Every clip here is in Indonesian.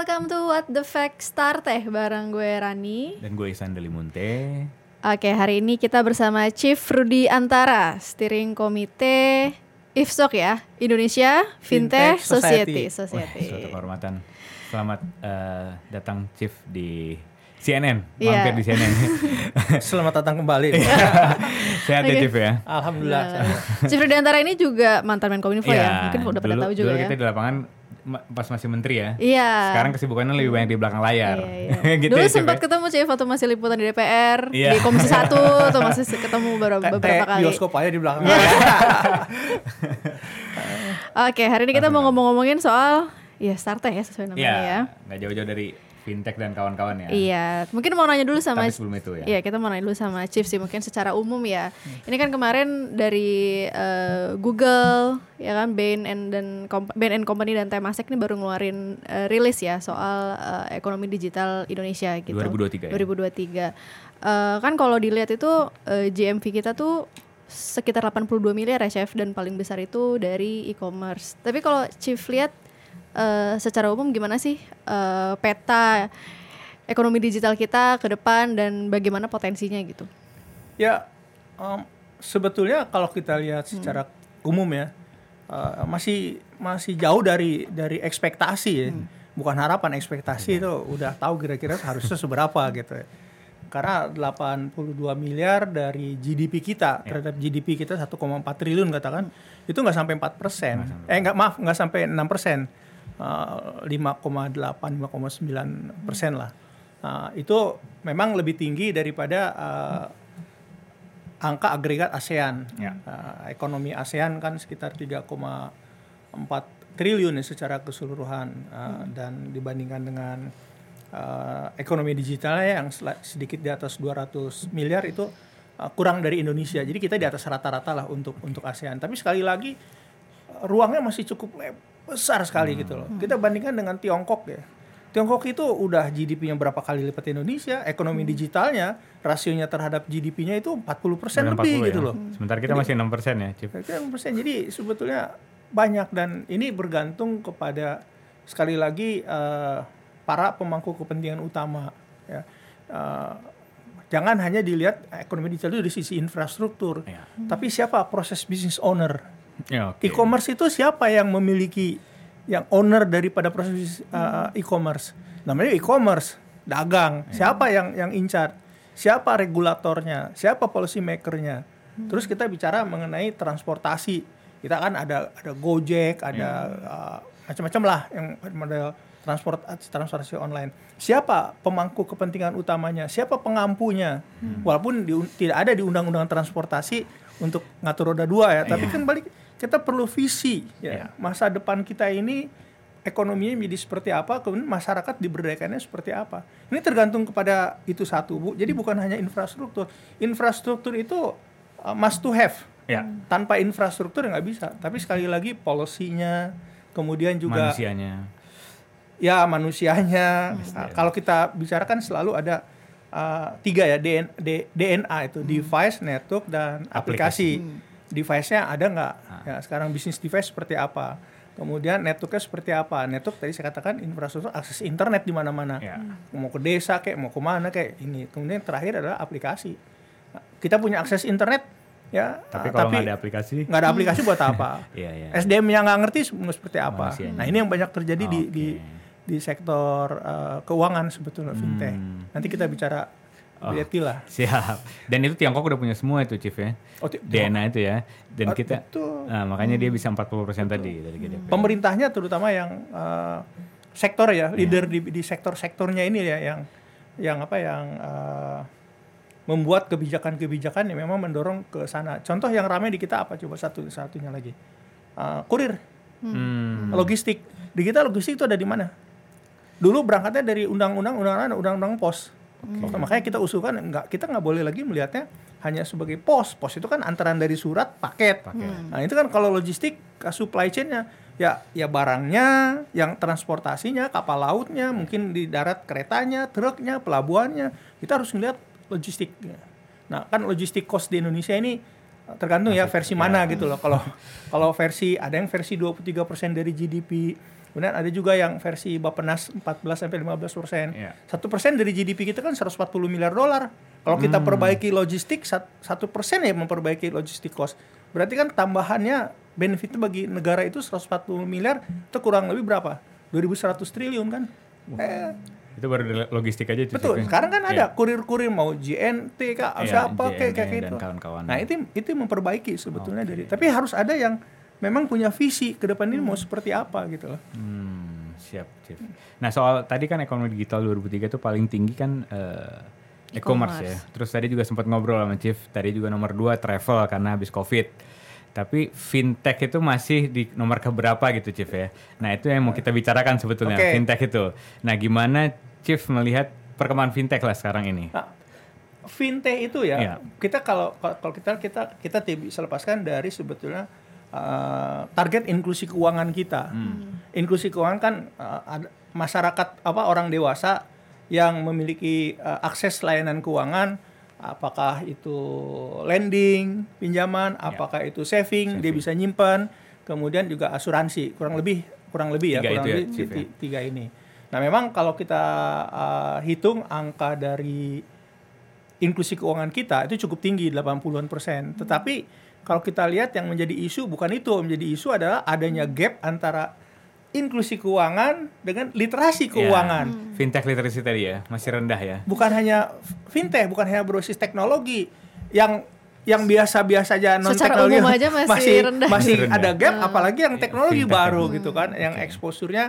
welcome to What the Fact Start Teh bareng gue Rani. Dan gue Isan Delimunte. Oke, hari ini kita bersama Chief Rudi Antara, steering komite IFSOC ya, Indonesia Fintech, Fintech Society. Society. Society. Wah, suatu kehormatan. Selamat eh, datang Chief di CNN, Iya. mampir di CNN. Selamat datang kembali. Sehat ya Oke. Chief ya. Alhamdulillah. Nah, Chief Rudi Antara ini juga mantan Menkominfo ya, mungkin udah pada tahu juga dulu ya. kita di lapangan pas masih menteri ya. Iya. Sekarang kesibukannya lebih banyak di belakang layar. Iya, iya. gitu Dulu ya, sempat ya. ketemu Chief waktu masih liputan di DPR, Iya. di Komisi 1 tuh masih ketemu beberapa, Kayak beberapa kali. bioskop aja di belakang. Oke, hari ini kita mau ngomong-ngomongin soal ya startup ya sesuai namanya Iya, ya. nggak jauh-jauh dari fintech dan kawan-kawan ya. Iya, mungkin mau nanya dulu sama Tapi sebelum itu ya. Iya, kita mau nanya dulu sama Chief sih mungkin secara umum ya. Ini kan kemarin dari eh, Google ya kan Bain and dan Bain and Company dan Temasek ini baru ngeluarin eh, rilis ya soal eh, ekonomi digital Indonesia gitu. 2023 ya? 2023. Eh, kan kalau dilihat itu eh, GMV kita tuh sekitar 82 miliar ya Chef dan paling besar itu dari e-commerce. Tapi kalau Chief lihat eh, secara umum gimana sih eh, peta ekonomi digital kita ke depan dan bagaimana potensinya gitu? ya em, sebetulnya kalau kita lihat secara umum ya eh, masih masih jauh dari dari ekspektasi ya. Bukan harapan ekspektasi itu udah tahu kira-kira harusnya seberapa gitu ya. Karena 82 miliar dari GDP kita terhadap GDP kita 1,4 triliun katakan itu nggak sampai 4 persen. Eh nggak maaf nggak sampai 6 persen. Eh, 5,8 5,9 persen lah. Nah, itu memang lebih tinggi daripada eh, angka agregat ASEAN. Ya. Eh, ekonomi ASEAN kan sekitar 3,4 triliun ya secara keseluruhan Eh, dan dibandingkan dengan eh, ekonomi digitalnya yang sedikit di atas 200 miliar itu eh, kurang dari Indonesia. Jadi kita di atas rata-rata lah untuk untuk ASEAN. Tapi sekali lagi ruangnya masih cukup besar sekali gitu loh. Kita bandingkan dengan Tiongkok ya. Tiongkok itu udah GDP-nya berapa kali lipat Indonesia, ekonomi digitalnya rasionya terhadap GDP-nya itu 40% Dengan lebih 40 gitu ya. loh. Sementara kita masih 6% ya, Chief. Kira-kira 6%. Jadi sebetulnya banyak dan ini bergantung kepada sekali lagi eh, para pemangku kepentingan utama ya. Eh, jangan hanya dilihat ekonomi digital itu dari sisi infrastruktur, Iya. tapi siapa proses business owner? Ya, oke. E-commerce itu siapa yang memiliki yang owner daripada proses uh, e-commerce? Namanya e-commerce, dagang. Siapa yang yang incar? Siapa regulatornya? Siapa policy makernya? Terus kita bicara mengenai transportasi. Kita kan ada ada Gojek, ada uh, macam-macam lah yang model transport transportasi online. Siapa pemangku kepentingan utamanya? Siapa pengampunya? Walaupun di- tidak ada di undang-undang transportasi untuk ngatur roda dua ya, tapi kan balik kita perlu visi ya. Masa depan kita ini ekonominya menjadi seperti apa, kemudian masyarakat diberdayakannya seperti apa. Ini tergantung kepada itu satu, Bu. Jadi bukan hanya infrastruktur. Infrastruktur itu uh, must to have. Ya. Tanpa infrastruktur nggak bisa. Tapi sekali lagi polisinya, kemudian juga Manusianya. ya manusianya. Nah, kalau kita bicarakan selalu ada uh, tiga ya DN, D- DNA itu device, network dan aplikasi. Device-nya ada nggak? Ya sekarang bisnis device seperti apa? Kemudian networknya seperti apa? Network tadi saya katakan infrastruktur akses internet di mana-mana. Ya. Mau ke desa kayak mau ke mana kayak ini. Kemudian yang terakhir adalah aplikasi. Nah, kita punya akses internet ya. Tapi uh, kalau nggak ada aplikasi, nggak ada aplikasi buat apa? Iya, iya. SDM yang nggak ngerti mau seperti apa. Manusianya. Nah ini yang banyak terjadi di, Oke. di di sektor uh, keuangan sebetulnya fintech. Hmm. Nanti kita bicara Oh. lihat lah. Siap. Dan itu Tiongkok udah punya semua itu, Chief ya. Oh, DNA itu ya. Dan Oh, kita betul. Nah, makanya dia bisa 40% tadi dari GDP. Pemerintahnya terutama yang uh, sektor ya, leader di, di sektor-sektornya ini ya yang yang apa yang uh, membuat kebijakan-kebijakan yang memang mendorong ke sana. Contoh yang ramai di kita apa coba satu satunya lagi. Uh, kurir, Hmm. logistik. Di kita logistik itu ada di mana? Dulu berangkatnya dari undang-undang undang-undang undang-undang Waktu- Makanya kita usulkan enggak kita nggak boleh lagi melihatnya hanya sebagai pos. Pos itu kan antara dari surat paket. Nah, itu kan kalau logistik ke supply chain-nya ya ya barangnya, yang transportasinya, kapal lautnya, mungkin di darat keretanya, truknya, pelabuhannya. Kita harus melihat logistiknya. Nah, kan logistik cost di Indonesia ini tergantung ya versi mana gitu loh. Kalau kalau versi ada yang versi 23% dari GDP, kemudian ada juga yang versi Bappenas 14 sampai 15 persen. Iya. Satu persen dari GDP kita kan 140 miliar dolar. Kalau kita perbaiki logistik sat- satu persen ya memperbaiki logistik cost. Berarti kan tambahannya benefitnya bagi negara itu 140 miliar itu kurang lebih berapa? 2.100 triliun kan? Eh, Itu baru logistik aja Chief, Betul. ya? Sekarang kan Iya. ada kurir-kurir mau JNT kah Iya, siapa kayak kayak JNE gitu. kawan-kawan. Nah, itu itu memperbaiki sebetulnya dari. Tapi harus ada yang memang punya visi ke depan ini mau seperti apa gitu loh. Hmm, siap, Chief. Nah, soal tadi kan ekonomi digital 2003 itu paling tinggi kan eh, e-commerce ya. E-commerce. Terus tadi juga sempat ngobrol sama Chief, tadi juga nomor dua travel karena habis Covid. Tapi fintech itu masih di nomor keberapa gitu Chief ya. Nah, itu yang mau kita bicarakan sebetulnya, Oke. fintech itu. Nah, gimana Chief melihat perkembangan fintech lah sekarang ini? Nah, fintech itu ya, Iya. kita kalau kalau kita kita kita bisa lepaskan dari sebetulnya uh, target inklusi keuangan kita. Inklusi keuangan kan uh, ada masyarakat apa orang dewasa yang memiliki uh, akses layanan keuangan apakah itu lending, pinjaman, apakah itu saving, dia bisa nyimpan, kemudian juga asuransi, kurang lebih kurang lebih ya, Tiga kurang ya, lebih ya? ti- tiga ini. Nah, memang kalau kita uh, hitung angka dari inklusi keuangan kita itu cukup tinggi 80-an persen. Tetapi kalau kita lihat yang menjadi isu bukan itu, yang menjadi isu adalah adanya gap antara inklusi keuangan dengan literasi keuangan. Ya, fintech literacy tadi ya, masih rendah ya. Bukan hanya fintech, bukan hanya berbasis teknologi yang yang biasa-biasa aja non Secara teknologi umum aja masih rendah. masih Masih rendah. ada gap apalagi yang Iya, teknologi fintech baru ya. gitu kan yang exposure-nya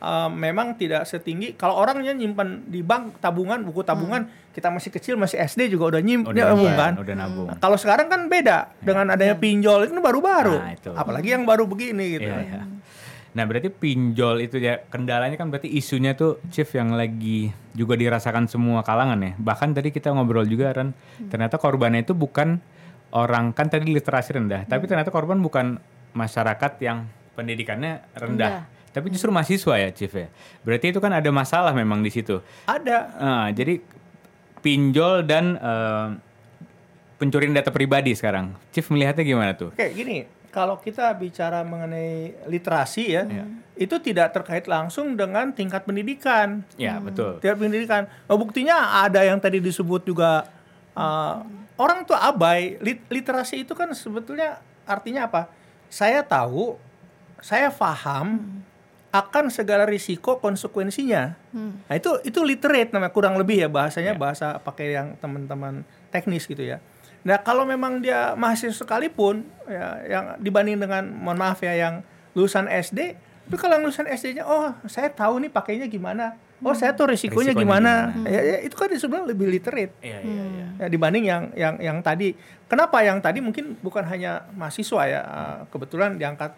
uh, memang tidak setinggi. Kalau orangnya nyimpan di bank tabungan buku tabungan kita masih kecil masih SD juga udah nyimpan Udah, iya, kan udah nabung. Nah, kalau sekarang kan beda. Dengan adanya pinjol itu baru-baru. Nah, itu. apalagi yang baru begini gitu. Iya, iya. Nah berarti pinjol itu ya kendalanya kan berarti isunya tuh Chief yang lagi juga dirasakan semua kalangan ya. Bahkan tadi kita ngobrol juga kan ternyata korbannya itu bukan orang kan tadi literasi rendah, tapi ternyata korban bukan masyarakat yang pendidikannya rendah, tapi justru mahasiswa ya Chief ya. Berarti itu kan ada masalah memang di situ. ada Ah, jadi pinjol dan eh, pencurian data pribadi sekarang. Chief melihatnya gimana tuh? Oke, gini, kalau kita bicara mengenai literasi ya, itu tidak terkait langsung dengan tingkat pendidikan. Ya betul. Tingkat pendidikan. Nah, buktinya ada yang tadi disebut juga uh, orang tuh abai. Lit- literasi itu kan sebetulnya artinya apa? Saya tahu, saya paham akan segala risiko konsekuensinya. Nah, itu itu literate namanya kurang lebih ya bahasanya Ya. bahasa pakai yang teman-teman teknis gitu ya. Nah, kalau memang dia mahasiswa sekalipun ya yang dibanding dengan mohon maaf ya yang lulusan SD, itu kalau yang lulusan SD-nya oh, saya tahu nih pakainya gimana. Oh, saya tahu risikonya, Risikonya gimana. gimana. Ya, ya, itu kan sebenarnya lebih literate Iya iya iya. ya, dibanding yang yang yang tadi. Kenapa yang tadi mungkin bukan hanya mahasiswa ya, uh, kebetulan diangkat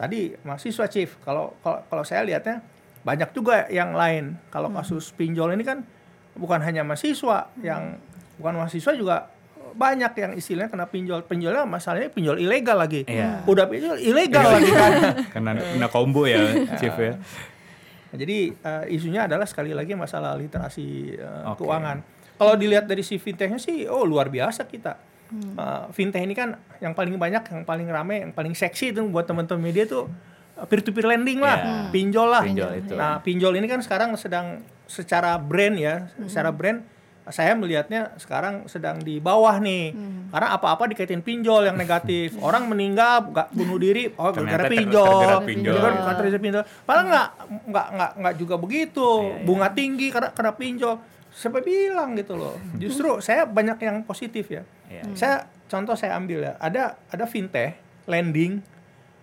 tadi mahasiswa chief. Kalau kalau saya lihatnya banyak juga yang lain. Kalau kasus pinjol ini kan bukan hanya mahasiswa yang bukan mahasiswa juga banyak yang istilahnya kena pinjol. Pinjolnya masalahnya pinjol ilegal lagi. Iya. Udah pinjol ilegal lagi kan. Karena kena combo ya Chief ya. Nah, jadi uh, isunya adalah sekali lagi masalah literasi uh, Oke. keuangan. Kalau dilihat dari si fintechnya sih, oh luar biasa kita. Uh, fintech ini kan yang paling banyak, yang paling rame, yang paling seksi itu buat teman-teman media tuh peer to peer lending lah, Ya. pinjol lah. Pinjol itu. Nah pinjol ini kan sekarang sedang secara brand ya, secara brand saya melihatnya sekarang sedang di bawah nih, karena apa-apa dikaitin pinjol yang negatif. Orang meninggal, nggak bunuh diri, oh gara-gara ter- pinjol. terjerat pinjol. Karena pinjol. Padahal nggak nggak nggak nggak juga begitu. Iya, iya. Bunga tinggi karena kena pinjol. Siapa bilang gitu loh. Justru saya banyak yang positif ya. Iya. Saya contoh saya ambil ya. Ada ada fintech lending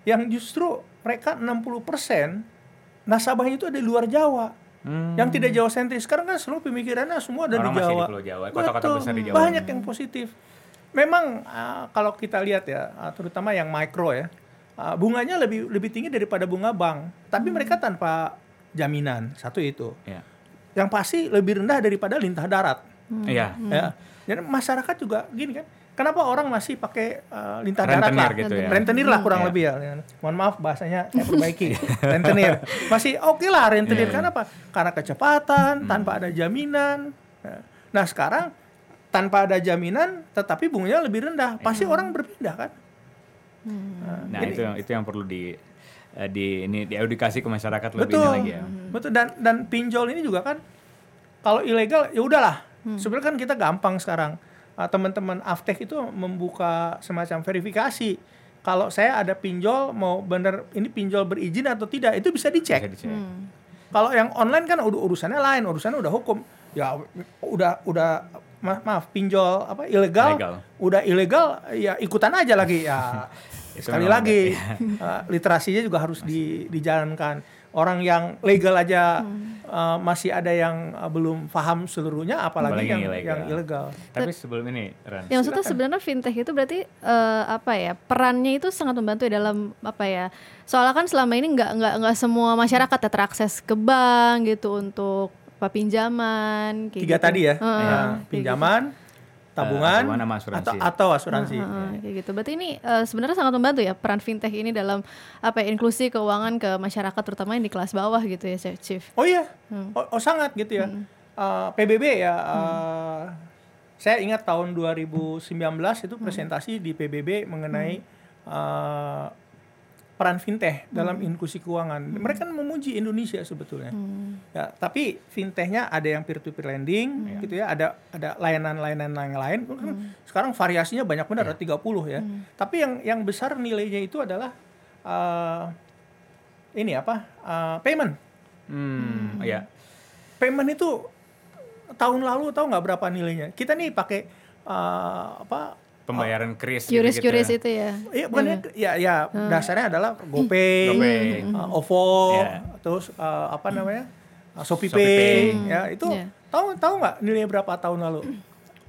yang justru mereka 60% nasabahnya itu ada di luar Jawa. Hmm. Yang tidak Jawa sentris. Sekarang kan seluruh pemikirannya semua ada Orang di masih di Jawa. Jawa, kota-kota Betul. besar di Jawa. Banyak yang positif. Memang ah, kalau kita lihat ya, ah, terutama yang mikro ya, ah, bunganya lebih lebih tinggi daripada bunga bank. Tapi mereka tanpa jaminan. Satu itu. Iya. Yang pasti lebih rendah daripada lintah darat. Iya. Ya. Dan masyarakat juga gini kan. Kenapa orang masih pakai uh, lintah darat Rentenir lah? gitu ya. Rentenir lah kurang Iya. lebih ya. Mohon maaf bahasanya saya perbaiki. rentenir. Masih oke lah rentenir. Iya. Karena apa? Karena kecepatan, tanpa ada jaminan. Nah, Nah sekarang tanpa ada jaminan tetapi bunganya lebih rendah, pasti orang berpindah kan? Nah, itu yang itu yang perlu di eh, di ini diedukasi ke masyarakat lebih Betul. lagi ya. Betul dan dan pinjol ini juga kan kalau ilegal ya udahlah. Sebenarnya kan kita gampang sekarang. Ah, teman-teman Aftek itu membuka semacam verifikasi. Kalau saya ada pinjol mau bener ini pinjol berizin atau tidak itu bisa dicek. Bisa dicek. Kalau yang online kan udah urusannya lain, urusannya udah hukum. Ya udah udah maaf, maaf pinjol apa ilegal, Ilegal. udah ilegal ya ikutan aja lagi ya. Sekali lagi eh, literasinya juga harus di- dijalankan. Orang yang legal aja eh, masih ada yang eh, belum paham seluruhnya, apalagi, Apalagi yang, yang ilegal. yang ilegal. Tapi sebelum ini, Ran. Ya maksudnya sebenarnya fintech itu berarti eh, apa ya perannya itu sangat membantu ya dalam apa ya soalnya kan selama ini nggak nggak nggak semua masyarakat ya terakses ke bank gitu untuk apa pinjaman kayak Tiga gitu. tadi ya, Heeh, ya, kayak gitu. Tabungan, tabungan sama asuransi. atau atau asuransi. Heeh, kayak gitu. Berarti ini eh, sebenarnya sangat membantu ya peran fintech ini dalam apa ya, inklusi keuangan ke masyarakat terutama yang di kelas bawah gitu ya Chief. Oh iya, Hmm. oh, oh sangat gitu ya. Eh, PBB ya, eh, saya ingat tahun 2019 itu Hmm. presentasi di PBB mengenai eh, peran fintech dalam inklusi keuangan. Mereka kan memuji Indonesia sebetulnya. Hmm. Ya, tapi fintechnya ada yang peer to peer lending gitu ya, ada ada layanan-layanan yang lain. Kan Sekarang variasinya banyak benar, ada 30 ya. Tapi yang yang besar nilainya itu adalah eh, ini apa? eh, payment. Hmm, ya. Payment itu tahun lalu tahu nggak berapa nilainya? Kita nih pakai eh, apa? Pembayaran kris gitu-gitu juris ya. itu ya. Iya bukannya ya ya dasarnya adalah GoPay, GoPay. eh, OVO, Iya. terus eh, apa namanya? eh, Shopee, Shopee Pay, Pay. ya itu Iya. tahu tahu nggak nilainya berapa tahun lalu?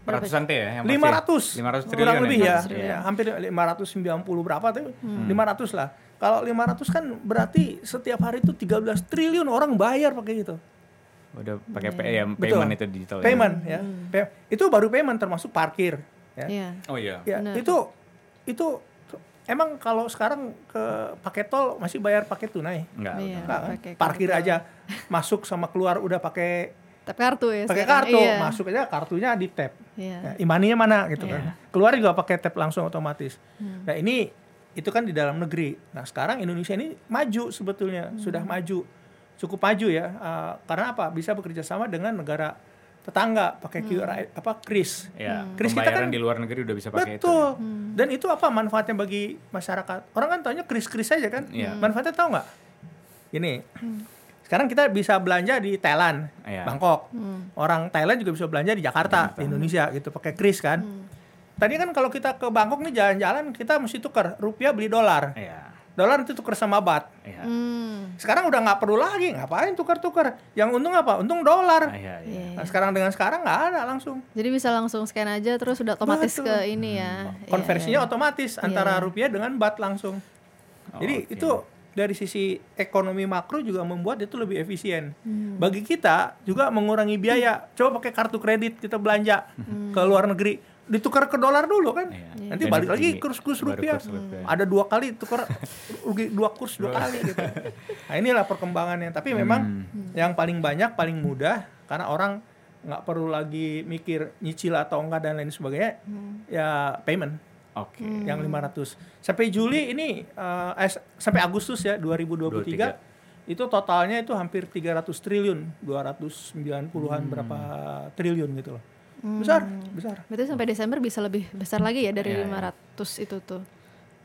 Ratusan T ya? yang pasti. 500 500 triliun kurang lebih ya, 500 triliun. ya hampir 590 berapa tuh 500 lah kalau 500 kan berarti setiap hari itu 13 triliun orang bayar pakai gitu Udah pakai pay, ya, Betul. payment itu digital. ya. payment ya Pay- itu baru payment termasuk parkir ya, Iya. Oh iya. ya Benar. itu itu emang kalau sekarang ke pakai tol masih bayar pakai tunai Enggak. Iya. Enggak kan? pakai parkir kartu. aja masuk sama keluar udah pakai Tapi kartu ya. pakai kartu Iya. masuk aja kartunya di tap Iya. Ya, imaninya mana gitu Iya. kan. Keluar juga pakai tap langsung otomatis. Nah, ini itu kan di dalam negeri. Nah, sekarang Indonesia ini maju sebetulnya, sudah maju. Cukup maju ya. Uh, karena apa? Bisa bekerja sama dengan negara tetangga pakai QR apa KRIS. Ya, Kris kita kan- di luar negeri udah bisa pakai itu. Betul. Dan itu apa manfaatnya bagi masyarakat? Orang kan taunya kris-kris aja kan. Iya. Manfaatnya tahu nggak? Ini. Sekarang kita bisa belanja di Thailand, Iya. Bangkok. Orang Thailand juga bisa belanja di Jakarta, di Indonesia gitu pakai kris kan. Tadi kan kalau kita ke Bangkok nih jalan-jalan kita mesti tukar rupiah beli dolar. Iya. Dolar itu tukar sama bat. Iya. Hmm. Sekarang udah nggak perlu lagi ngapain tukar-tukar. Yang untung apa? Untung dolar. Iya, iya. Iya. Nah, sekarang dengan sekarang nggak ada langsung. Jadi bisa langsung scan aja terus udah otomatis Betul. ke ini ya. Iya, konversinya iya. otomatis antara rupiah dengan bat langsung. Oh, Jadi oke. itu dari sisi ekonomi makro juga membuat itu lebih efisien. Hmm. Bagi kita juga mengurangi biaya. Coba pakai kartu kredit kita belanja Hmm. ke luar negeri, ditukar ke dolar dulu kan. Iya. Nanti Dan balik lagi kurs-kurs rupiah. kurs rupiah. Ada dua kali tukar rugi dua kurs dua kali gitu. Nah, inilah perkembangannya. Tapi memang Hmm. yang paling banyak paling mudah karena orang nggak perlu lagi mikir nyicil atau enggak dan lain sebagainya. Hmm. Ya payment Oke. yang 500. Sampai Juli ini eh, eh, sampai Agustus ya 2023 itu totalnya itu hampir 300 triliun, 290-an berapa triliun gitu loh. Besar, besar. Berarti sampai Desember bisa lebih besar lagi ya dari Iya, iya. 500 itu tuh.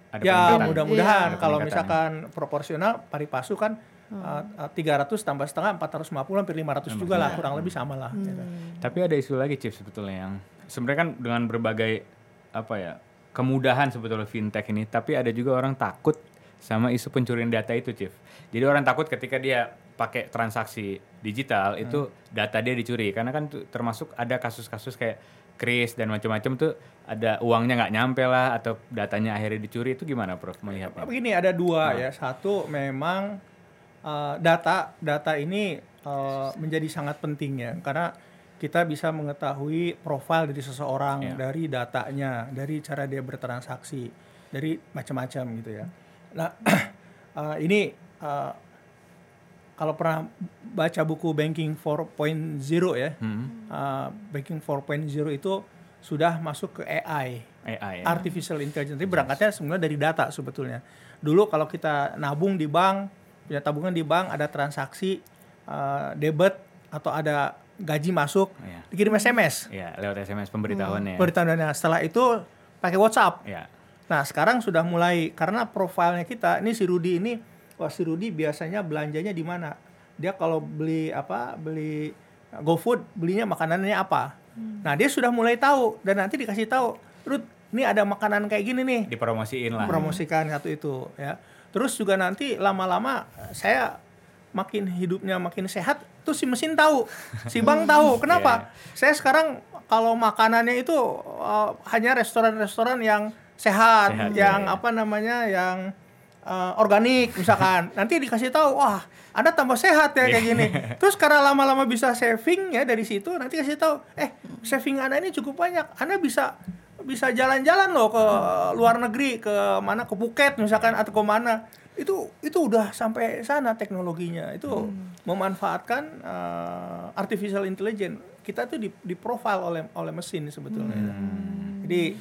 Ada Ya mudah-mudahan Iya. kalau misalkan proporsional pari pasu kan eh, eh, 300 tambah setengah 450 hampir 500 juga lah kurang lebih sama lah. gitu. Tapi ada isu lagi Chief sebetulnya yang sebenarnya kan dengan berbagai apa ya kemudahan sebetulnya fintech ini, tapi ada juga orang takut sama isu pencurian data itu Chief. Jadi orang takut ketika dia pakai transaksi digital itu data dia dicuri karena kan tuh termasuk ada kasus-kasus kayak kris dan macam-macam tuh ada uangnya nggak nyampe lah atau datanya akhirnya dicuri itu gimana Prof melihatnya? Begini ada dua ya. Satu memang uh, data data ini uh, menjadi sangat penting ya karena kita bisa mengetahui profil dari seseorang Ya. dari datanya, dari cara dia bertransaksi, dari macam-macam gitu ya. Nah uh, ini uh, kalau pernah baca buku Banking 4.0 ya, Hmm. uh, Banking 4.0 itu sudah masuk ke AI. AI ya. artificial intelligence. Jadi berangkatnya sebenarnya dari data sebetulnya. Dulu kalau kita nabung di bank, punya tabungan di bank, ada transaksi uh, debit atau ada gaji masuk, Iya. dikirim SMS. Ya, lewat SMS pemberitahuannya. Pemberitahuannya. Setelah itu pakai WhatsApp. Ya. Nah sekarang sudah mulai karena profilnya kita, ini si Rudi ini, wah si Rudi biasanya belanjanya di mana? Dia kalau beli apa, beli GoFood, belinya makanannya apa? Nah dia sudah mulai tahu dan nanti dikasih tahu, Rud, ini ada makanan kayak gini nih, Dipromosiin lah. promosikan satu itu ya. Terus juga nanti lama-lama saya makin hidupnya makin sehat, tuh si mesin tahu, si bank tahu. Kenapa? Saya sekarang kalau makanannya itu uh, hanya restoran-restoran yang sehat, Sehat, yang ya. apa namanya, yang uh, organik misalkan. nanti dikasih tahu, wah anda tambah sehat ya kayak gini. Terus karena lama-lama bisa saving ya dari situ, nanti kasih tahu, eh saving anda ini cukup banyak, anda bisa bisa jalan-jalan loh ke luar negeri ke mana ke Phuket misalkan atau ke mana. Itu itu udah sampai sana teknologinya. Itu memanfaatkan uh, artificial intelligence. Kita tuh di, di profile oleh oleh mesin sebetulnya. Jadi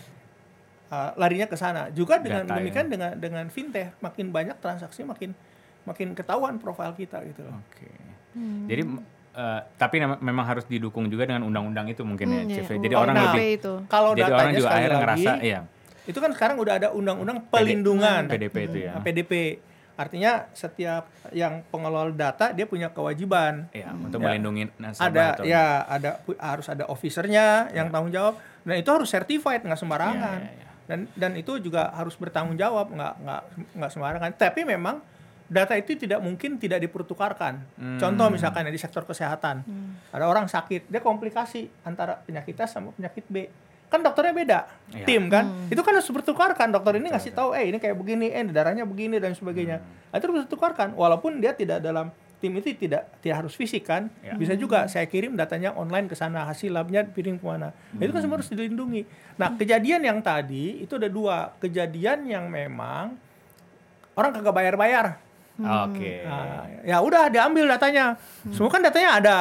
uh, larinya ke sana juga dengan Data, demikian ya. dengan dengan fintech makin banyak transaksi makin makin ketahuan profil kita gitu loh Oke. Jadi eh, tapi memang harus didukung juga dengan undang-undang itu mungkin Hmm, ya, iya. Chief. ya. Jadi Oh, orang nah, lebih itu. kalau jadi datanya orang juga akhirnya lagi, ngerasa iya. itu kan sekarang udah ada undang-undang pelindungan PDP itu ya. Nah, PDP artinya setiap yang pengelola data dia punya kewajiban Iya, untuk Ya. melindungi nasabah ada atau ya ada harus ada officernya yang tanggung jawab dan itu harus certified nggak sembarangan Iya, iya, iya. Dan dan itu juga harus bertanggung jawab nggak nggak nggak sembarangan. Tapi memang data itu tidak mungkin tidak dipertukarkan. Hmm. contoh misalkan ya di sektor kesehatan. Ada orang sakit dia komplikasi antara penyakit A sama penyakit B. Kan dokternya beda Iya. tim kan? Itu kan harus bertukarkan dokter ini ngasih tahu eh ini kayak begini eh darahnya begini dan sebagainya. Hmm. Itu harus bertukarkan walaupun dia tidak dalam tim itu tidak tidak harus fisik kan Ya. bisa juga saya kirim datanya online ke sana hasil labnya piring ke mana Nah, itu kan semua harus dilindungi nah kejadian yang tadi itu ada dua kejadian yang memang orang kagak bayar-bayar Oke. Nah, ya udah diambil datanya. Semua kan datanya ada.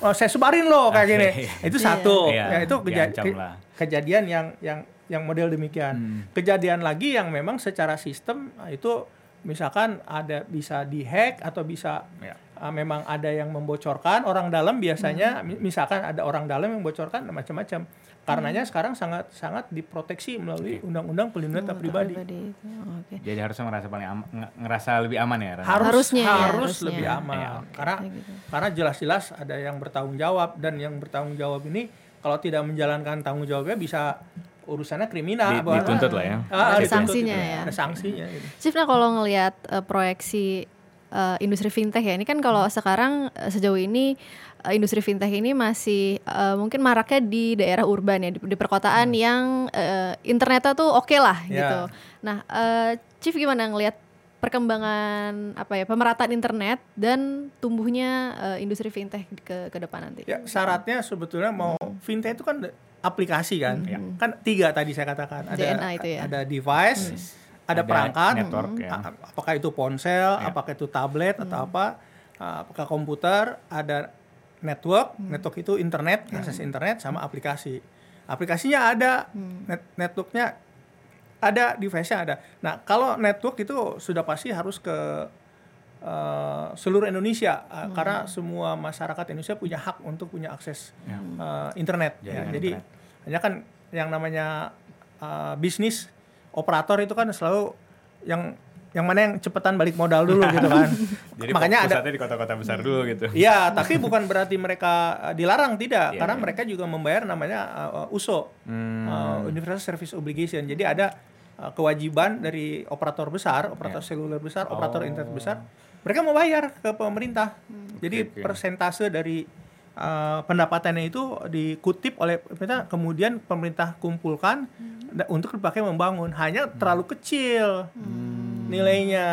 Oh, saya sebarin loh kayak gini. Itu satu. Iya, Ya itu keja- diancam ke- kejadian yang yang yang model demikian. Hmm. Kejadian lagi yang memang secara sistem itu misalkan ada bisa dihack atau bisa Ya. uh, memang ada yang membocorkan orang dalam biasanya mi- misalkan ada orang dalam yang membocorkan macam-macam. Karenanya sekarang sangat sangat diproteksi melalui undang-undang pelindungan data pribadi. itu. Oke. Jadi harusnya ngerasa paling ngerasa lebih aman ya. Harus Harusnya ya, harus harusnya. lebih aman Iya, karena Kayak gitu. karena jelas-jelas ada yang bertanggung jawab dan yang bertanggung jawab ini kalau tidak menjalankan tanggung jawabnya bisa urusannya kriminal Di- dituntut lah ya. Ah, Ada sanksinya gitu. ya. ada sanksinya gitu. Chief, nah kalau ngelihat eh, proyeksi eh, industri fintech ya, ini kan kalau sekarang eh, sejauh ini industri fintech ini masih eh, mungkin maraknya di daerah urban ya, di, di perkotaan yang eh, internetnya tuh oke lah Ya. gitu. Nah, eh, Chief gimana ngelihat perkembangan apa ya pemerataan internet dan tumbuhnya eh, industri fintech ke ke depan nanti? ya syaratnya sebetulnya mau fintech itu kan aplikasi kan? Ya. kan tiga tadi saya katakan. Ada JNA itu ya. ada device ada, Ada perangkat network, ya. a- apakah itu ponsel apakah itu tablet atau apa uh, apakah komputer ada network network itu internet akses internet sama aplikasi. Aplikasinya ada net networknya ada device-nya ada. Nah kalau network itu sudah pasti harus ke uh, seluruh Indonesia uh, karena semua masyarakat Indonesia punya hak untuk punya akses Ya. uh, internet ya. Jaringan jadi internet. hanya kan yang namanya uh, bisnis operator itu kan selalu yang yang mana yang cepetan balik modal dulu gitu kan Jadi makanya ada pusatnya di kota-kota besar dulu gitu. Iya, tapi bukan berarti mereka dilarang tidak, Iya, karena iya. mereka juga membayar namanya uh, USO, Hmm. uh, Universal Service Obligation. Jadi ada uh, kewajiban dari operator besar, operator seluler besar, operator Oh. internet besar, mereka mau bayar ke pemerintah. Jadi Oke, oke. persentase dari uh, pendapatannya itu dikutip oleh pemerintah, kemudian pemerintah kumpulkan da- untuk dipakai membangun. Hanya terlalu kecil nilainya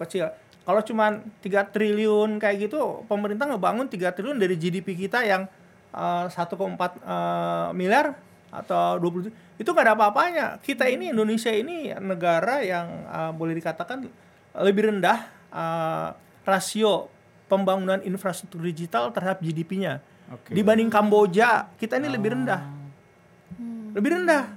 kecil. Kalau cuma 3 triliun kayak gitu, pemerintah ngebangun 3 triliun dari GDP kita yang eh, 1,4 eh, miliar atau 20 itu nggak ada apa-apanya. Kita ini Indonesia ini negara yang eh, boleh dikatakan lebih rendah eh, rasio pembangunan infrastruktur digital terhadap GDP-nya. Oke. Dibanding Kamboja, kita ini lebih rendah. lebih rendah.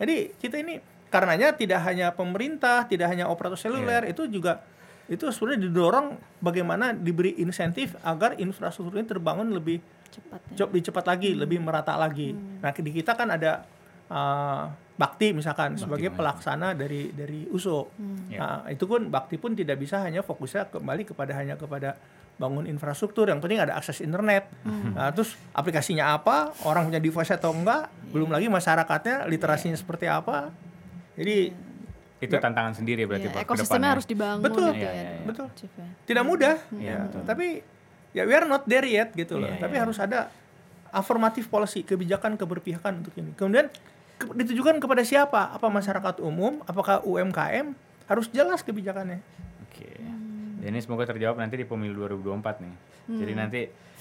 Jadi kita ini karenanya tidak hanya pemerintah, tidak hanya operator seluler itu juga itu sebenarnya didorong bagaimana diberi insentif agar infrastruktur ini terbangun lebih cepat ya. lebih cepat lagi, lebih merata lagi. Nah, di kita kan ada uh, Bakti misalkan sebagai pelaksana dari dari USO. Nah, itu pun Bakti pun tidak bisa hanya fokusnya kembali kepada hanya kepada bangun infrastruktur. Yang penting ada akses internet. Nah, terus aplikasinya apa, orang punya device atau enggak, belum lagi masyarakatnya literasinya seperti apa. Jadi Itu tantangan sendiri berarti Iya, Pak, ekosistemnya depannya. harus dibangun Betul. gitu Iya, ya. iya, iya. betul. Chief ya. tidak mudah Iya, ya. betul. tapi ya we are not there yet gitu loh Iya, tapi iya. harus ada affirmative policy kebijakan keberpihakan untuk ini kemudian ke- ditujukan kepada siapa apa masyarakat umum apakah UMKM harus jelas kebijakannya Oke. Dan ini semoga terjawab nanti di pemilu 2024 nih. Jadi nanti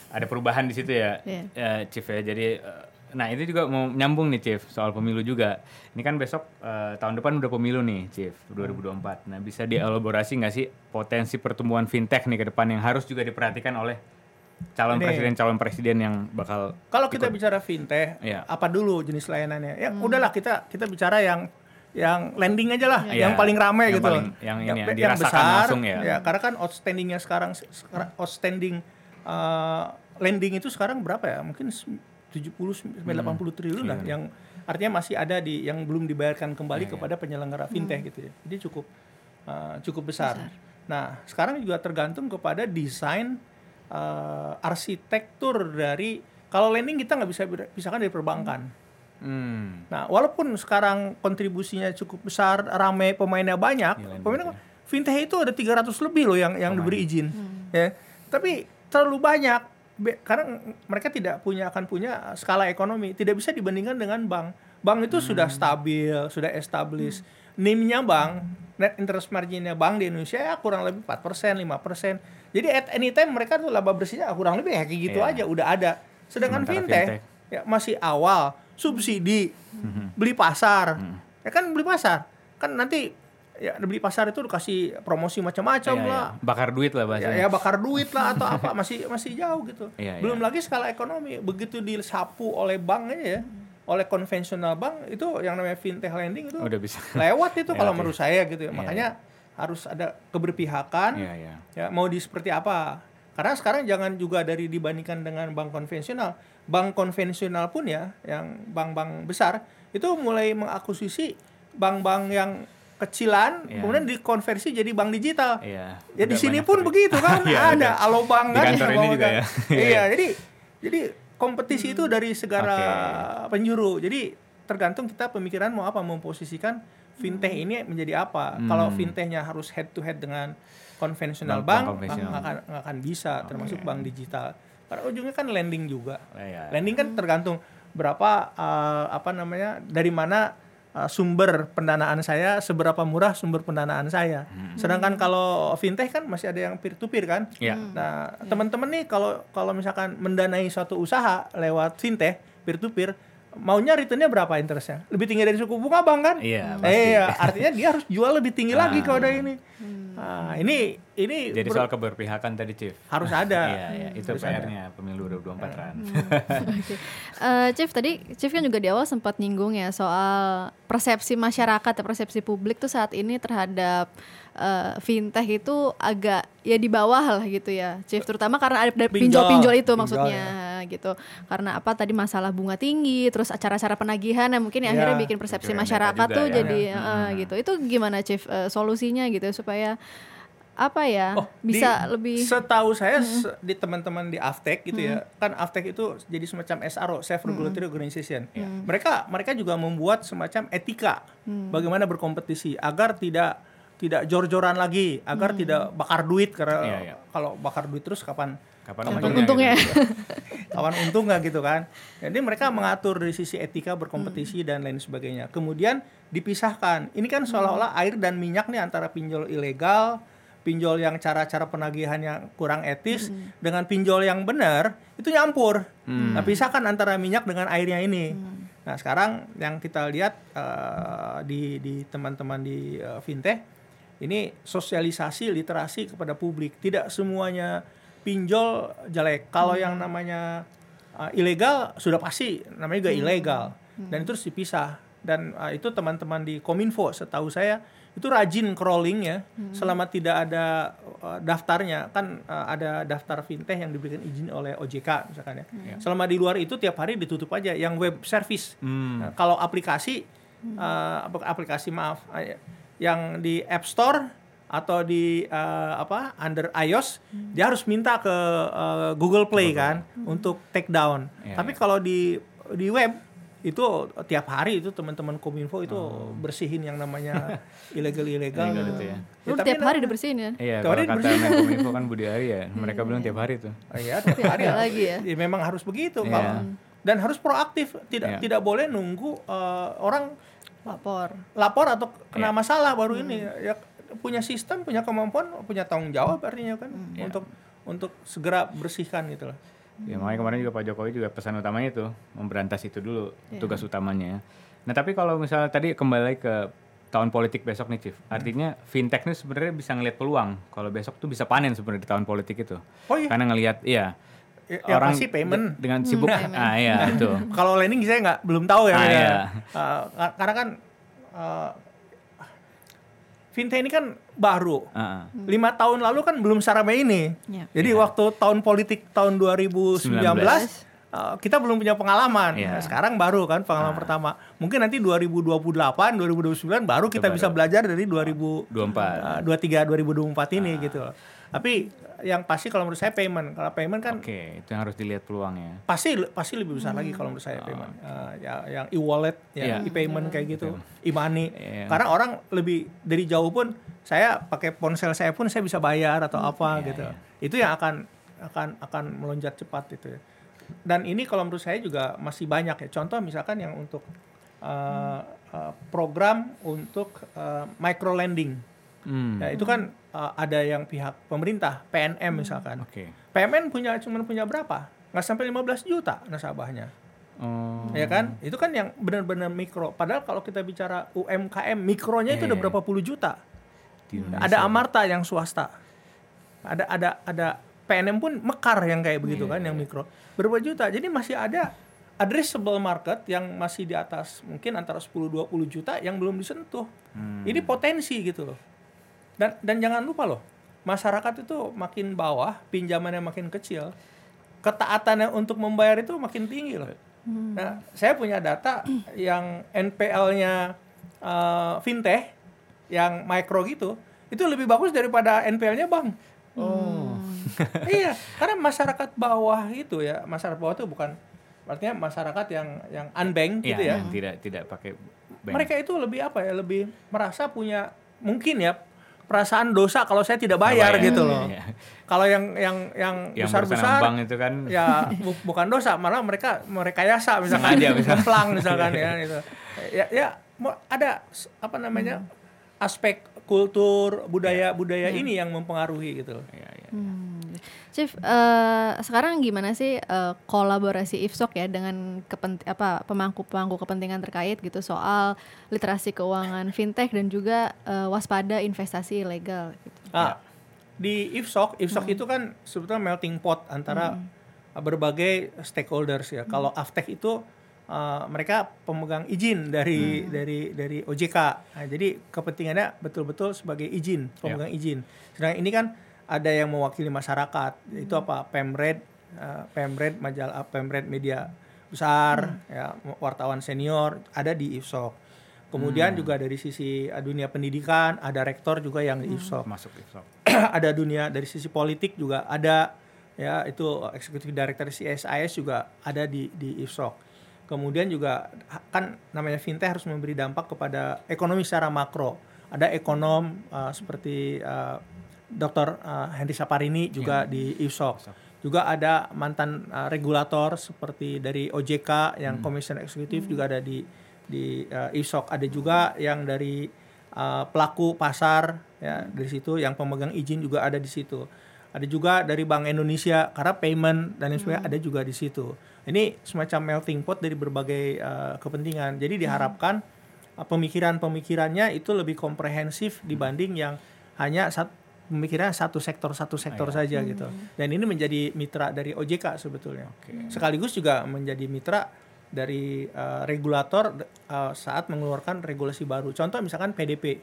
ada perubahan di situ ya, Iya. eh, Chief ya. Jadi eh, nah ini juga mau nyambung nih Chief soal pemilu juga. Ini kan besok eh, tahun depan udah pemilu nih Chief 2024. Nah bisa dielaborasi nggak sih potensi pertumbuhan fintech nih ke depan yang harus juga diperhatikan oleh calon Ini. presiden calon presiden yang bakal kalau kita bicara fintech Iya. apa dulu jenis layanannya? Ya udahlah kita kita bicara yang yang landing aja lah Iya. yang paling ramai Yang gitu. loh paling- yang ini ya, dirasakan langsung ya. karena kan outstandingnya sekarang outstanding uh, lending itu sekarang berapa ya? Mungkin se- 70 sampai 80 triliun lah. Yang artinya masih ada di yang belum dibayarkan kembali kepada penyelenggara fintech gitu ya. Jadi cukup uh, cukup besar. nah sekarang juga tergantung kepada desain uh, arsitektur dari kalau lending kita nggak bisa pisahkan dari perbankan Hmm. Nah, walaupun sekarang kontribusinya cukup besar, rame pemainnya banyak, Iya, pemainnya fintech itu ada 300 lebih loh yang yang diberi izin. Ya. Tapi terlalu banyak Be- karena mereka tidak punya akan punya skala ekonomi, tidak bisa dibandingkan dengan bank. Bank itu sudah stabil, sudah established. NIM-nya bank, net interest margin-nya bank di Indonesia ya kurang lebih 4%, 5%. Jadi at any time mereka tuh laba bersihnya kurang lebih ya kayak gitu Iya. aja udah ada. Sedangkan fintech, fintech. ya masih awal subsidi beli pasar ya kan beli pasar kan nanti ya beli pasar itu dikasih promosi macam-macam Iya, lah iya. Bakar duit lah ya, bahasanya. ya bakar duit lah atau apa masih masih jauh gitu Iya, belum iya. lagi skala ekonomi begitu disapu oleh bank aja ya oleh konvensional bank itu yang namanya fintech lending itu Udah bisa. lewat itu kalau Lewat ya. menurut saya gitu ya Iya, makanya harus ada keberpihakan Iya, iya. ya mau di seperti apa karena sekarang jangan juga dari dibandingkan dengan bank konvensional bank konvensional pun ya yang bank-bank besar itu mulai mengakuisisi bank-bank yang kecilan Iya. kemudian dikonversi jadi bank digital Iya. ya di sini pun begitu kan Iya, ada alobank Di kan kantor yang ini juga ya. iya jadi jadi kompetisi itu dari segala Oke. penjuru. Jadi tergantung kita pemikiran mau apa memposisikan fintech ini menjadi apa. Kalau fintechnya harus head to head dengan konvensional Bank- nggak akan akan bisa termasuk bank digital. Pada ujungnya kan lending juga. Iya. lending kan tergantung berapa uh, apa namanya dari mana uh, sumber pendanaan saya seberapa murah sumber pendanaan saya. Sedangkan kalau fintech kan masih ada yang peer to peer kan Iya. Nah, teman-teman nih kalau kalau misalkan mendanai suatu usaha lewat fintech peer to peer, maunya returnnya berapa interestnya? Lebih tinggi dari suku bunga bank kan? Iya, Eh, pasti. iya, artinya dia harus jual lebih tinggi lagi Ah. kalau ada ini. Nah, ini ini Jadi soal keberpihakan tadi, Chief. harus ada. Iya, iya. Itu. PR-nya pemilu 2024 kan. Oke. Eh, Chief tadi Chief kan juga di awal sempat nyinggung ya soal persepsi masyarakat ya persepsi publik tuh saat ini terhadap eh, fintech itu agak ya di bawah lah gitu ya Chief terutama karena ada ada Pinjol. pinjol-pinjol itu Pinjol, maksudnya gitu karena apa tadi masalah bunga tinggi terus acara-acara penagihan yang mungkin yang Iya. akhirnya bikin persepsi masyarakat juga tuh ya. jadi Iya. eh, gitu itu gimana Chief Eh, solusinya gitu supaya apa ya Oh, bisa di- lebih Setahu saya se- di teman-teman di Aftek gitu ya, kan Aftek itu jadi semacam SRO, Self Regulatory Organization. Mereka mereka juga membuat semacam etika bagaimana berkompetisi agar tidak tidak jor-joran lagi, agar tidak bakar duit karena Iya, iya. kalau bakar duit terus kapan Kapan kapan untungnya untungnya? gitu. kawan untung nggak gitu kan. Jadi mereka mengatur dari sisi etika berkompetisi dan lain sebagainya. Kemudian dipisahkan. Ini kan seolah-olah air dan minyak nih antara pinjol ilegal pinjol yang cara-cara penagihan yang kurang etis dengan pinjol yang benar itu nyampur. Nah pisahkan antara minyak dengan airnya ini. Nah sekarang yang kita lihat eh, di di teman-teman di eh, fintech ini sosialisasi literasi kepada publik. Tidak semuanya pinjol jelek. Kalau yang namanya uh, ilegal sudah pasti namanya juga ilegal. Dan itu harus dipisah. Dan uh, itu teman-teman di Kominfo setahu saya itu rajin crawling ya selama tidak ada uh, daftarnya. Kan uh, ada daftar fintech yang diberikan izin oleh OJK misalkan ya. Selama di luar itu tiap hari ditutup aja yang web service. Hmm. Nah, kalau aplikasi uh, apa- aplikasi maaf uh, yang di App Store atau di uh, apa under iOS dia harus minta ke uh, Google Play kan untuk take down. Iya, Tapi kalau di di web itu tiap hari itu teman-teman Kominfo itu bersihin yang namanya ilegal-ilegal. Ilegal itu ya. Lu tapi tiap hari dibersihin ya? Iya, Tiap kalau hari kata. Menkominfo kan Budi Ari ya, mereka bilang tiap hari tuh. Oh Iya, tiap hari Ada harus- lagi ya? memang harus begitu Iya. kalau dan harus proaktif, tidak Iya. tidak boleh nunggu uh, orang Lapor. lapor atau kena Iya. masalah baru ini ya punya sistem punya kemampuan punya tanggung jawab artinya kan Iya. untuk untuk segera bersihkan gitu loh Ya makanya kemarin juga Pak Jokowi juga pesan utamanya itu memberantas itu dulu tugas utamanya. Nah tapi kalau misalnya tadi kembali ke tahun politik besok nih Chief, artinya fintech ini sebenarnya bisa ngelihat peluang kalau besok tuh bisa panen sebenarnya di tahun politik itu. Oh iya. Karena ngelihat iya Ya- yang pasti payment. de- dengan sibuk ah iya itu. kalau lending saya nggak belum tahu ya, Ah, ya. iya. Uh, ka- karena kan uh, fintech ini kan baru ah. lima tahun lalu kan belum seramai ini Iya. jadi waktu tahun politik tahun 2019 uh, kita belum punya pengalaman Iya. Nah, sekarang baru kan pengalaman pertama mungkin nanti 2028 2029 baru kita Itu bisa baru. belajar dari 2000 24. Uh, 23 2024 ini gitu loh. Tapi yang pasti kalau menurut saya payment. Kalau payment kan Oke, itu yang harus dilihat peluangnya. pasti pasti lebih besar lagi kalau menurut saya payment. Uh, ya yang e-wallet, ya Iya. e-payment kayak gitu, e-money. Iya. Karena orang lebih dari jauh pun saya pakai ponsel saya pun saya bisa bayar atau apa gitu. Itu yang akan akan akan melonjak cepat itu ya. Dan ini kalau menurut saya juga masih banyak ya. Contoh misalkan yang untuk uh, uh, program untuk uh, micro lending. Hmm. Ya, itu kan uh, ada yang pihak pemerintah, PNM misalkan. Oke. PMN punya cuman punya berapa? Nggak sampai 15 juta nasabahnya. Oh. Ya kan? Itu kan yang benar-benar mikro. Padahal kalau kita bicara UMKM, mikronya itu Iya, udah iya. berapa puluh juta. Ada Amarta yang swasta. Ada ada ada PNM pun mekar yang kayak begitu Iya, kan yang mikro. Berapa juta. Jadi masih ada addressable market yang masih di atas mungkin antara 10 20 juta yang belum disentuh. Hmm. Ini potensi gitu loh. Dan dan jangan lupa loh, masyarakat itu makin bawah, pinjamannya makin kecil, ketaatannya untuk membayar itu makin tinggi loh. Nah, saya punya data yang NPL-nya eh, fintech yang micro gitu, itu lebih bagus daripada NPL-nya bank. Oh. iya, karena masyarakat bawah itu ya, masyarakat bawah itu bukan artinya masyarakat yang yang unbank Iya, gitu ya. yang tidak tidak pakai bank. Mereka itu lebih apa ya? Lebih merasa punya mungkin ya perasaan dosa kalau saya tidak bayar, Bayar, gitu iya, loh. iya. Kalau yang yang yang yang besar-besar itu kan ya bu- bukan dosa, malah mereka merekayasa misalkan Sengaja, misalkan. Ngeplang misalkan ya gitu. Ya ya ada apa namanya? aspek kultur budaya budaya ini yang mempengaruhi gitu. Iya, iya. Hmm. Chief, eh, sekarang gimana sih eh, kolaborasi IFSOK ya dengan kepent apa pemangku-pemangku kepentingan terkait gitu soal literasi keuangan fintech dan juga eh, waspada investasi ilegal gitu. Ah, di IFSOC, IFSOC itu kan sebetulnya melting pot antara berbagai stakeholders ya. Kalau Aftek itu uh, mereka pemegang izin dari dari dari OJK. Nah, jadi kepentingannya betul-betul sebagai izin, pemegang izin. Sedangkan ini kan ada yang mewakili masyarakat. Itu apa? Pemred, uh, Pemred majalah Pemred media besar, ya wartawan senior ada di IFSOC. Kemudian juga dari sisi uh, dunia pendidikan ada rektor juga yang di IFSOC Masuk IFSOC. ada dunia dari sisi politik juga ada ya itu eksekutif director CSIS juga ada di di IFSOC. Kemudian juga kan namanya fintech harus memberi dampak kepada ekonomi secara makro. Ada ekonom uh, seperti uh, Dr. uh, Henry Saparini juga di IFSOC. Juga ada mantan uh, regulator seperti dari OJK yang komisioner eksekutif juga ada di di uh, IFSOC. Ada juga yang dari uh, pelaku pasar ya dari situ yang pemegang izin juga ada di situ. Ada juga dari Bank Indonesia karena payment dan lain sebagainya ada juga di situ. Ini semacam melting pot dari berbagai uh, kepentingan. Jadi diharapkan uh, pemikiran-pemikirannya itu lebih komprehensif dibanding yang hanya sat, pemikiran satu sektor satu sektor saja gitu. Dan ini menjadi mitra dari OJK sebetulnya. Sekaligus juga menjadi mitra dari uh, regulator uh, saat mengeluarkan regulasi baru. Contoh misalkan PDP.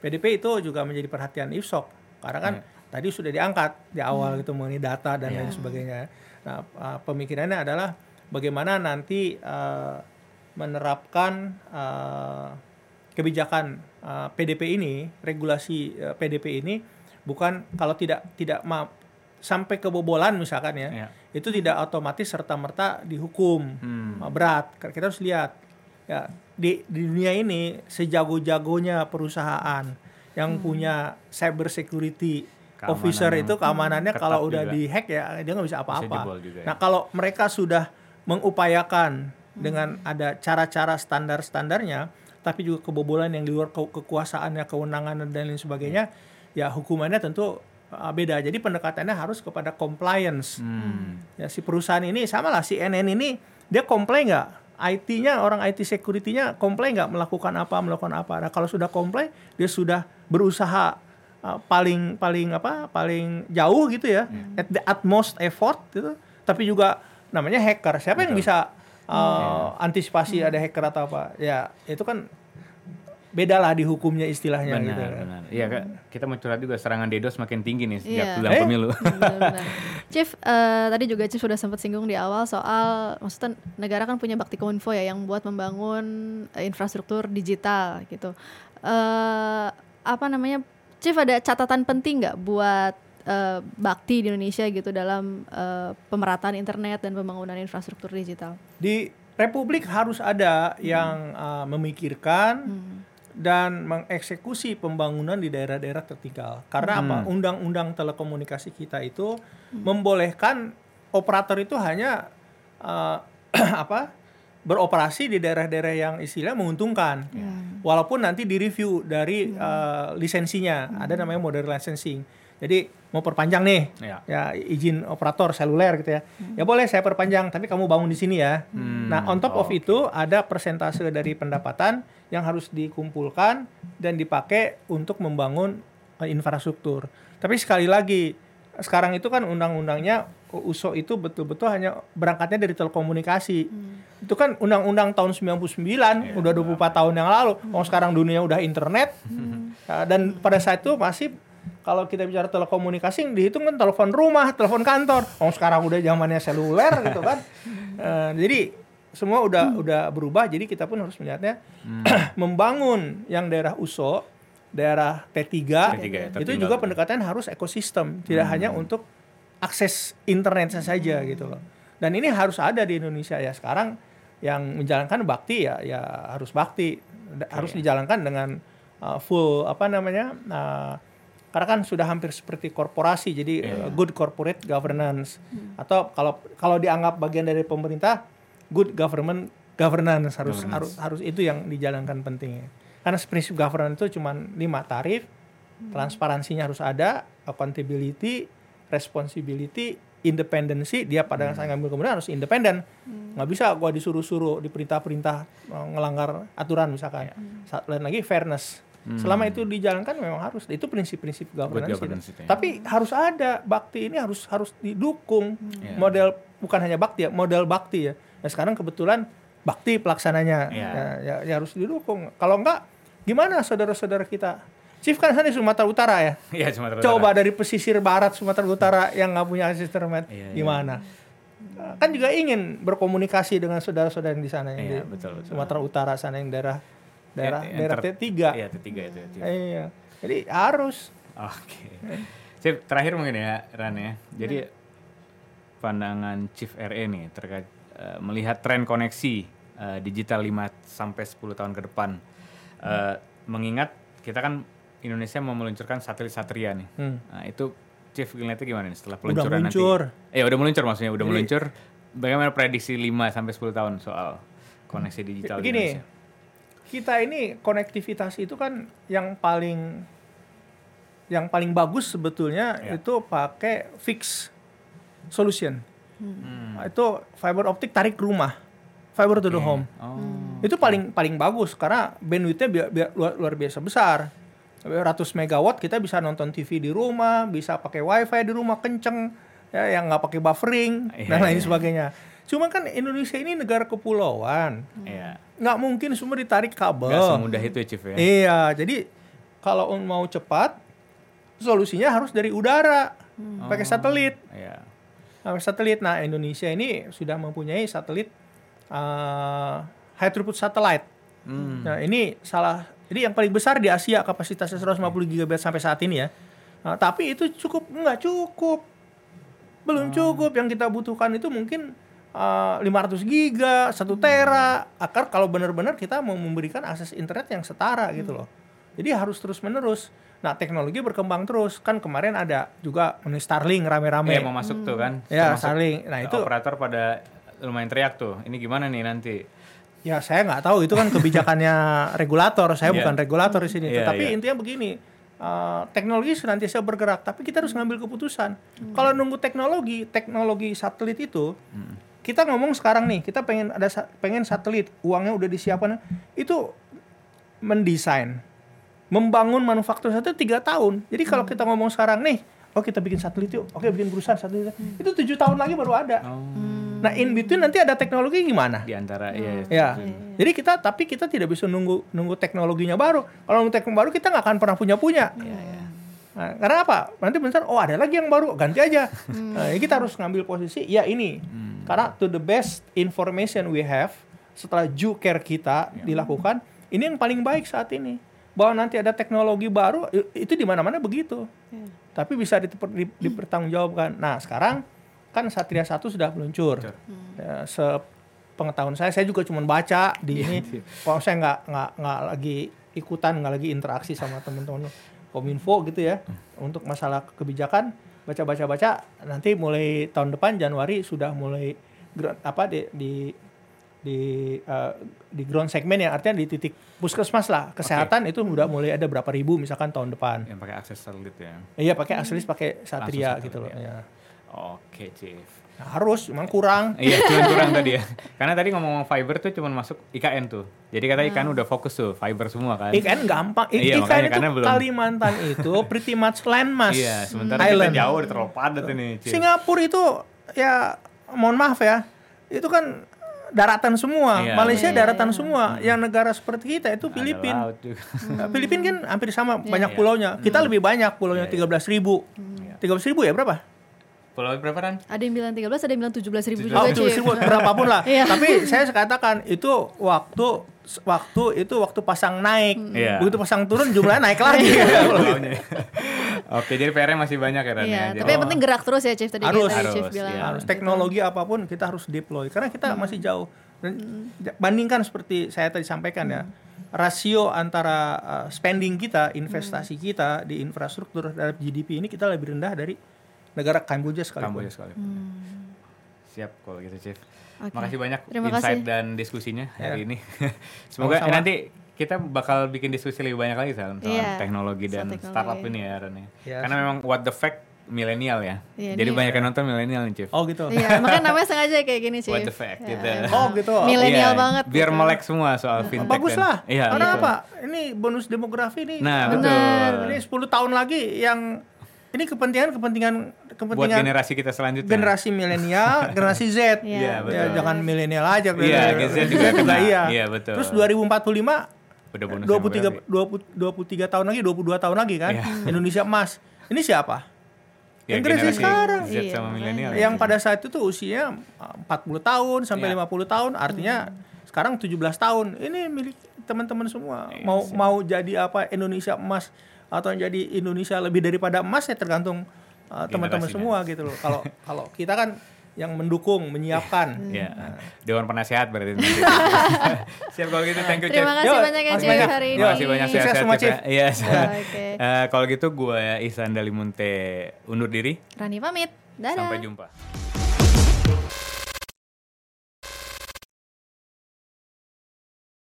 PDP itu juga menjadi perhatian IFSOC karena kan tadi sudah diangkat di awal gitu mengenai data dan lain sebagainya. Nah, uh, pemikirannya adalah bagaimana nanti uh, menerapkan uh, kebijakan uh, PDP ini, regulasi uh, PDP ini bukan kalau tidak tidak ma sampai kebobolan misalkan ya, Iya. itu tidak otomatis serta merta dihukum uh, berat. Kita harus lihat ya di, di dunia ini sejago-jagonya perusahaan yang punya cyber security Keamanan officer itu keamanannya kalau udah juga. dihack ya dia nggak bisa apa-apa. ya. Nah kalau mereka sudah mengupayakan dengan ada cara-cara standar-standarnya, tapi juga kebobolan yang di luar ke- kekuasaannya, kewenangan dan lain sebagainya, ya hukumannya tentu uh, beda. Jadi pendekatannya harus kepada compliance. Hmm. Ya si perusahaan ini sama lah si NN ini dia komplain nggak? IT-nya orang IT security-nya komplain nggak melakukan apa melakukan apa. Nah kalau sudah komplain dia sudah berusaha uh, paling paling apa paling jauh gitu ya at the utmost effort gitu. Tapi juga namanya hacker. Siapa yang bisa uh, antisipasi ada hacker atau apa? Ya itu kan beda lah di hukumnya istilahnya Benar, gitu. benar. Iya, Kak. Kita mau curhat juga serangan DDoS makin tinggi nih sejak Iya. bulan Eh? pemilu. Benar-benar. Chief, eh, tadi juga Chief sudah sempat singgung di awal soal, maksudnya negara kan punya bakti kominfo ya yang buat membangun eh, infrastruktur digital gitu. eh apa namanya, Chief ada catatan penting nggak buat eh, bakti di Indonesia gitu dalam eh, pemerataan internet dan pembangunan infrastruktur digital? Di Republik harus ada yang uh, memikirkan dan mengeksekusi pembangunan di daerah-daerah tertinggal. Karena apa? Undang-undang telekomunikasi kita itu membolehkan operator itu hanya uh, apa? beroperasi di daerah-daerah yang istilah menguntungkan. Walaupun nanti direview dari uh, lisensinya, ada namanya modern licensing. Jadi mau perpanjang nih, Iya. ya izin operator seluler gitu ya. Ya boleh saya perpanjang, tapi kamu bangun di sini ya. Nah, on top of itu ada persentase dari pendapatan yang harus dikumpulkan dan dipakai untuk membangun eh, infrastruktur. Tapi sekali lagi, sekarang itu kan undang-undangnya USO itu betul-betul hanya berangkatnya dari telekomunikasi. Itu kan undang-undang tahun 99, udah 24 tahun yang lalu. Oh, sekarang dunia udah internet. Ya, dan pada saat itu masih kalau kita bicara telekomunikasi dihitung kan telepon rumah, telepon kantor. Oh sekarang udah zamannya seluler gitu kan. Eh, jadi semua udah udah berubah. Jadi kita pun harus melihatnya membangun yang daerah USO, daerah T3, T3 ya, itu juga pendekatan harus ekosistem, tidak hanya untuk akses internet saja gitu loh. Dan ini harus ada di Indonesia ya. Sekarang yang menjalankan bakti ya ya harus bakti. Da- harus dijalankan dengan uh, full apa namanya uh, karena kan sudah hampir seperti korporasi jadi uh, good corporate governance. Atau kalau kalau dianggap bagian dari pemerintah good government governance harus harus harus itu yang dijalankan pentingnya. Karena prinsip governance itu cuma lima tarif transparansinya harus ada accountability responsibility independensi dia pada saat ngambil kemudian harus independen. Nggak bisa gua disuruh-suruh diperintah-perintah uh, ngelanggar aturan misalkan. Sa- lain lagi fairness. Selama itu dijalankan memang harus itu prinsip-prinsip governance, itu. governance itu ya. tapi harus ada bakti ini harus harus didukung. Iya. model bukan hanya bakti ya model bakti ya nah sekarang kebetulan bakti pelaksananya Iya. ya, ya, ya harus didukung kalau enggak gimana saudara-saudara kita Chief kan sana di Sumatera Utara ya Iya, Sumatera coba Utara. dari pesisir barat Sumatera Utara yang nggak punya akses internet Iya, iya. gimana kan juga ingin berkomunikasi dengan saudara-saudara yang di sana yang Iya, di betul, betul. Sumatera Utara sana yang daerah daerah Yang daerah ter- T3 Iya, T3 itu. ya, Chief. iya jadi harus Oke. Chief, terakhir mungkin ya, Ran ya. Jadi pandangan Chief RE nih terkait eh, melihat tren koneksi eh, digital 5 sampai 10 tahun ke depan. Eh, mengingat kita kan Indonesia mau meluncurkan satelit Satria nih. Hmm. Nah, itu Chief ngeliatnya gimana nih setelah Udah peluncuran meluncur. nanti? Eh, udah meluncur maksudnya, udah Jadi- meluncur. Bagaimana prediksi 5 sampai 10 tahun soal koneksi digital di Begini, Indonesia? kita ini konektivitas itu kan yang paling yang paling bagus sebetulnya Ya. itu pakai fix solution. Hmm. Nah, Itu fiber optik tarik rumah, fiber to the home. Oh. Itu paling paling bagus karena bandwidthnya bi- bi- luar, luar biasa besar. Ratus megawatt kita bisa nonton TV di rumah, bisa pakai wifi di rumah kenceng, ya yang nggak pakai buffering Iya, dan lain iya. sebagainya. Cuma kan Indonesia ini negara kepulauan. Iya. Nggak mungkin semua ditarik kabel. Gak semudah itu ya Chief ya. Iya, jadi kalau mau cepat solusinya harus dari udara. Pakai satelit. Iya. Pakai satelit. Nah, Indonesia ini sudah mempunyai satelit uh, high throughput satellite. Hmm. Nah, ini salah ini yang paling besar di Asia kapasitasnya 150 GB sampai saat ini ya. Nah, tapi itu cukup nggak cukup. Belum cukup. Yang kita butuhkan itu mungkin uh, 500 giga, 1 tera. Akar kalau benar-benar kita mau memberikan akses internet yang setara gitu loh. Jadi harus terus-menerus. Nah, teknologi berkembang terus. Kan kemarin ada juga ini Starlink rame-rame. Iya mau masuk tuh kan. Ya, Termasuk Starlink. Nah, itu operator pada lumayan teriak tuh. Ini gimana nih nanti? Ya saya nggak tahu itu kan kebijakannya regulator. Saya Iya. bukan regulator di sini. Iya, Tapi iya. intinya begini, uh, teknologi senantiasa bergerak, tapi kita harus ngambil keputusan. Kalau nunggu teknologi, teknologi satelit itu, kita ngomong sekarang nih, kita pengen ada sa- pengen satelit, uangnya udah disiapkan, itu mendesain, membangun manufaktur satelit tiga tahun. Jadi kalau kita ngomong sekarang nih, oh kita bikin satelit yuk, oke bikin perusahaan satelit, itu tujuh tahun lagi baru ada. Oh, Nah in between nanti ada teknologi gimana? di antara iya. Ya, jadi kita tapi kita tidak bisa nunggu nunggu teknologinya baru. Kalau nunggu teknologi baru kita nggak akan pernah punya punya. Nah, karena apa? Nanti bentar, oh ada lagi yang baru, ganti aja. Nah, ya kita harus ngambil posisi, ya ini. Karena to the best information we have setelah due care kita dilakukan, ini yang paling baik saat ini. Bahwa nanti ada teknologi baru, itu di mana-mana begitu. Tapi bisa diper- di- dipertanggungjawabkan. Nah sekarang kan Satria 1 sudah meluncur. Ya, sepengetahuan saya, saya juga cuma baca di ini. Kalau saya nggak nggak nggak lagi ikutan, nggak lagi interaksi sama teman-teman kominfo gitu ya untuk masalah kebijakan baca-baca-baca nanti mulai tahun depan Januari sudah mulai apa di di di eh, di ground segmen yang artinya di titik puskesmas lah kesehatan itu udah mulai ada berapa ribu misalkan tahun depan Yang pakai akses satelit ya. iya pakai akselis pakai satria Langsung gitu loh ya. Oke, Chief. Nah, harus memang kurang Iya, cuma kurang tadi ya. Karena tadi ngomong fiber tuh cuma masuk IKN tuh. Jadi kata IKN udah fokus tuh fiber semua kan. IKN gampang I- Iya, IKN itu belum- Kalimantan itu pretty much landmass Iya, sementara Island. kita jauh terlalu padat ini, Chief. Singapura itu ya mohon maaf ya itu kan daratan semua Iya. Malaysia Iya, daratan iya. semua yang negara seperti kita itu Filipin. Nah, Filipin kan hampir sama banyak Iya. pulaunya kita lebih banyak Iya, pulaunya iya. tiga belas ribu tiga belas ribu ya berapa Pulau berapa Ran? Ada yang bilang 13, ada yang bilang 17 ribu Oh, juga, Oh, ribu berapapun lah. Iya. Tapi saya katakan itu waktu waktu itu waktu pasang naik. Iya. Begitu pasang turun jumlahnya naik lagi. Pulaunya. Oke, jadi PR-nya masih banyak ya Ran Iya, ya. tapi Jadi- yang penting gerak terus ya Chief tadi Harus. kayak tadi Chief Harus, bilang. iya. harus teknologi apa pun kita harus deploy karena kita masih jauh. Dan bandingkan seperti saya tadi sampaikan ya. Rasio antara uh, spending kita, investasi kita di infrastruktur terhadap GDP ini kita lebih rendah dari negara Kamboja sekalipun. Kamboja sekali. Siap kalau gitu, Chief. Oke. Makasih banyak Terima insight kasih. dan diskusinya hari Ya. ini. Semoga eh, nanti kita bakal bikin diskusi lebih banyak lagi tentang Iya, teknologi soal dan teknologi. startup ini ya Ran ya. Ya. Karena memang what the fact milenial ya. Iya, Jadi ini- banyak yang nonton milenial nih, Chief. Oh gitu. Iya, makanya namanya sengaja kayak gini Chief. What the fact Ya, gitu. Oh gitu. Milenial Iya, banget. Biar gitu. melek semua soal fintech. Bagus dan- lah. Iya. Karena betul. apa? Ini bonus demografi nih. Nah, betul. Ini 10 tahun lagi yang ini kepentingan kepentingan Buat generasi kita selanjutnya. generasi milenial, generasi Z. Iya, Iya, betul. Ya, jangan milenial aja. Iya, generasi Z juga kena. iya. Iya, betul. Terus 2045 Udah bonus 23 demografi. 20, 23 tahun lagi, 22 tahun lagi kan Iya. Indonesia emas. Ini siapa? Ya, generasi generasi sekarang. Z Iya, sama milenial. makanya. yang pada saat itu usianya uh, 40 tahun sampai Iya. 50 tahun, artinya sekarang 17 tahun. Ini milik teman-teman semua. Iya, mau siap. mau jadi apa Indonesia emas atau jadi Indonesia lebih daripada emas ya tergantung uh, teman-teman semua gitu loh. Kalau kalau kita kan yang mendukung, menyiapkan. Ya, Dewan Penasehat berarti. nanti. Siap kalau gitu, thank you, Terima kasih Yo, banyak ya Chief banyak. hari ini. Terima kasih banyak Sukses semua, Chef, ya. Iya. Oke. Eh, kalau gitu gue Isan Dalimunte undur diri. Rani pamit. Dadah. Sampai jumpa.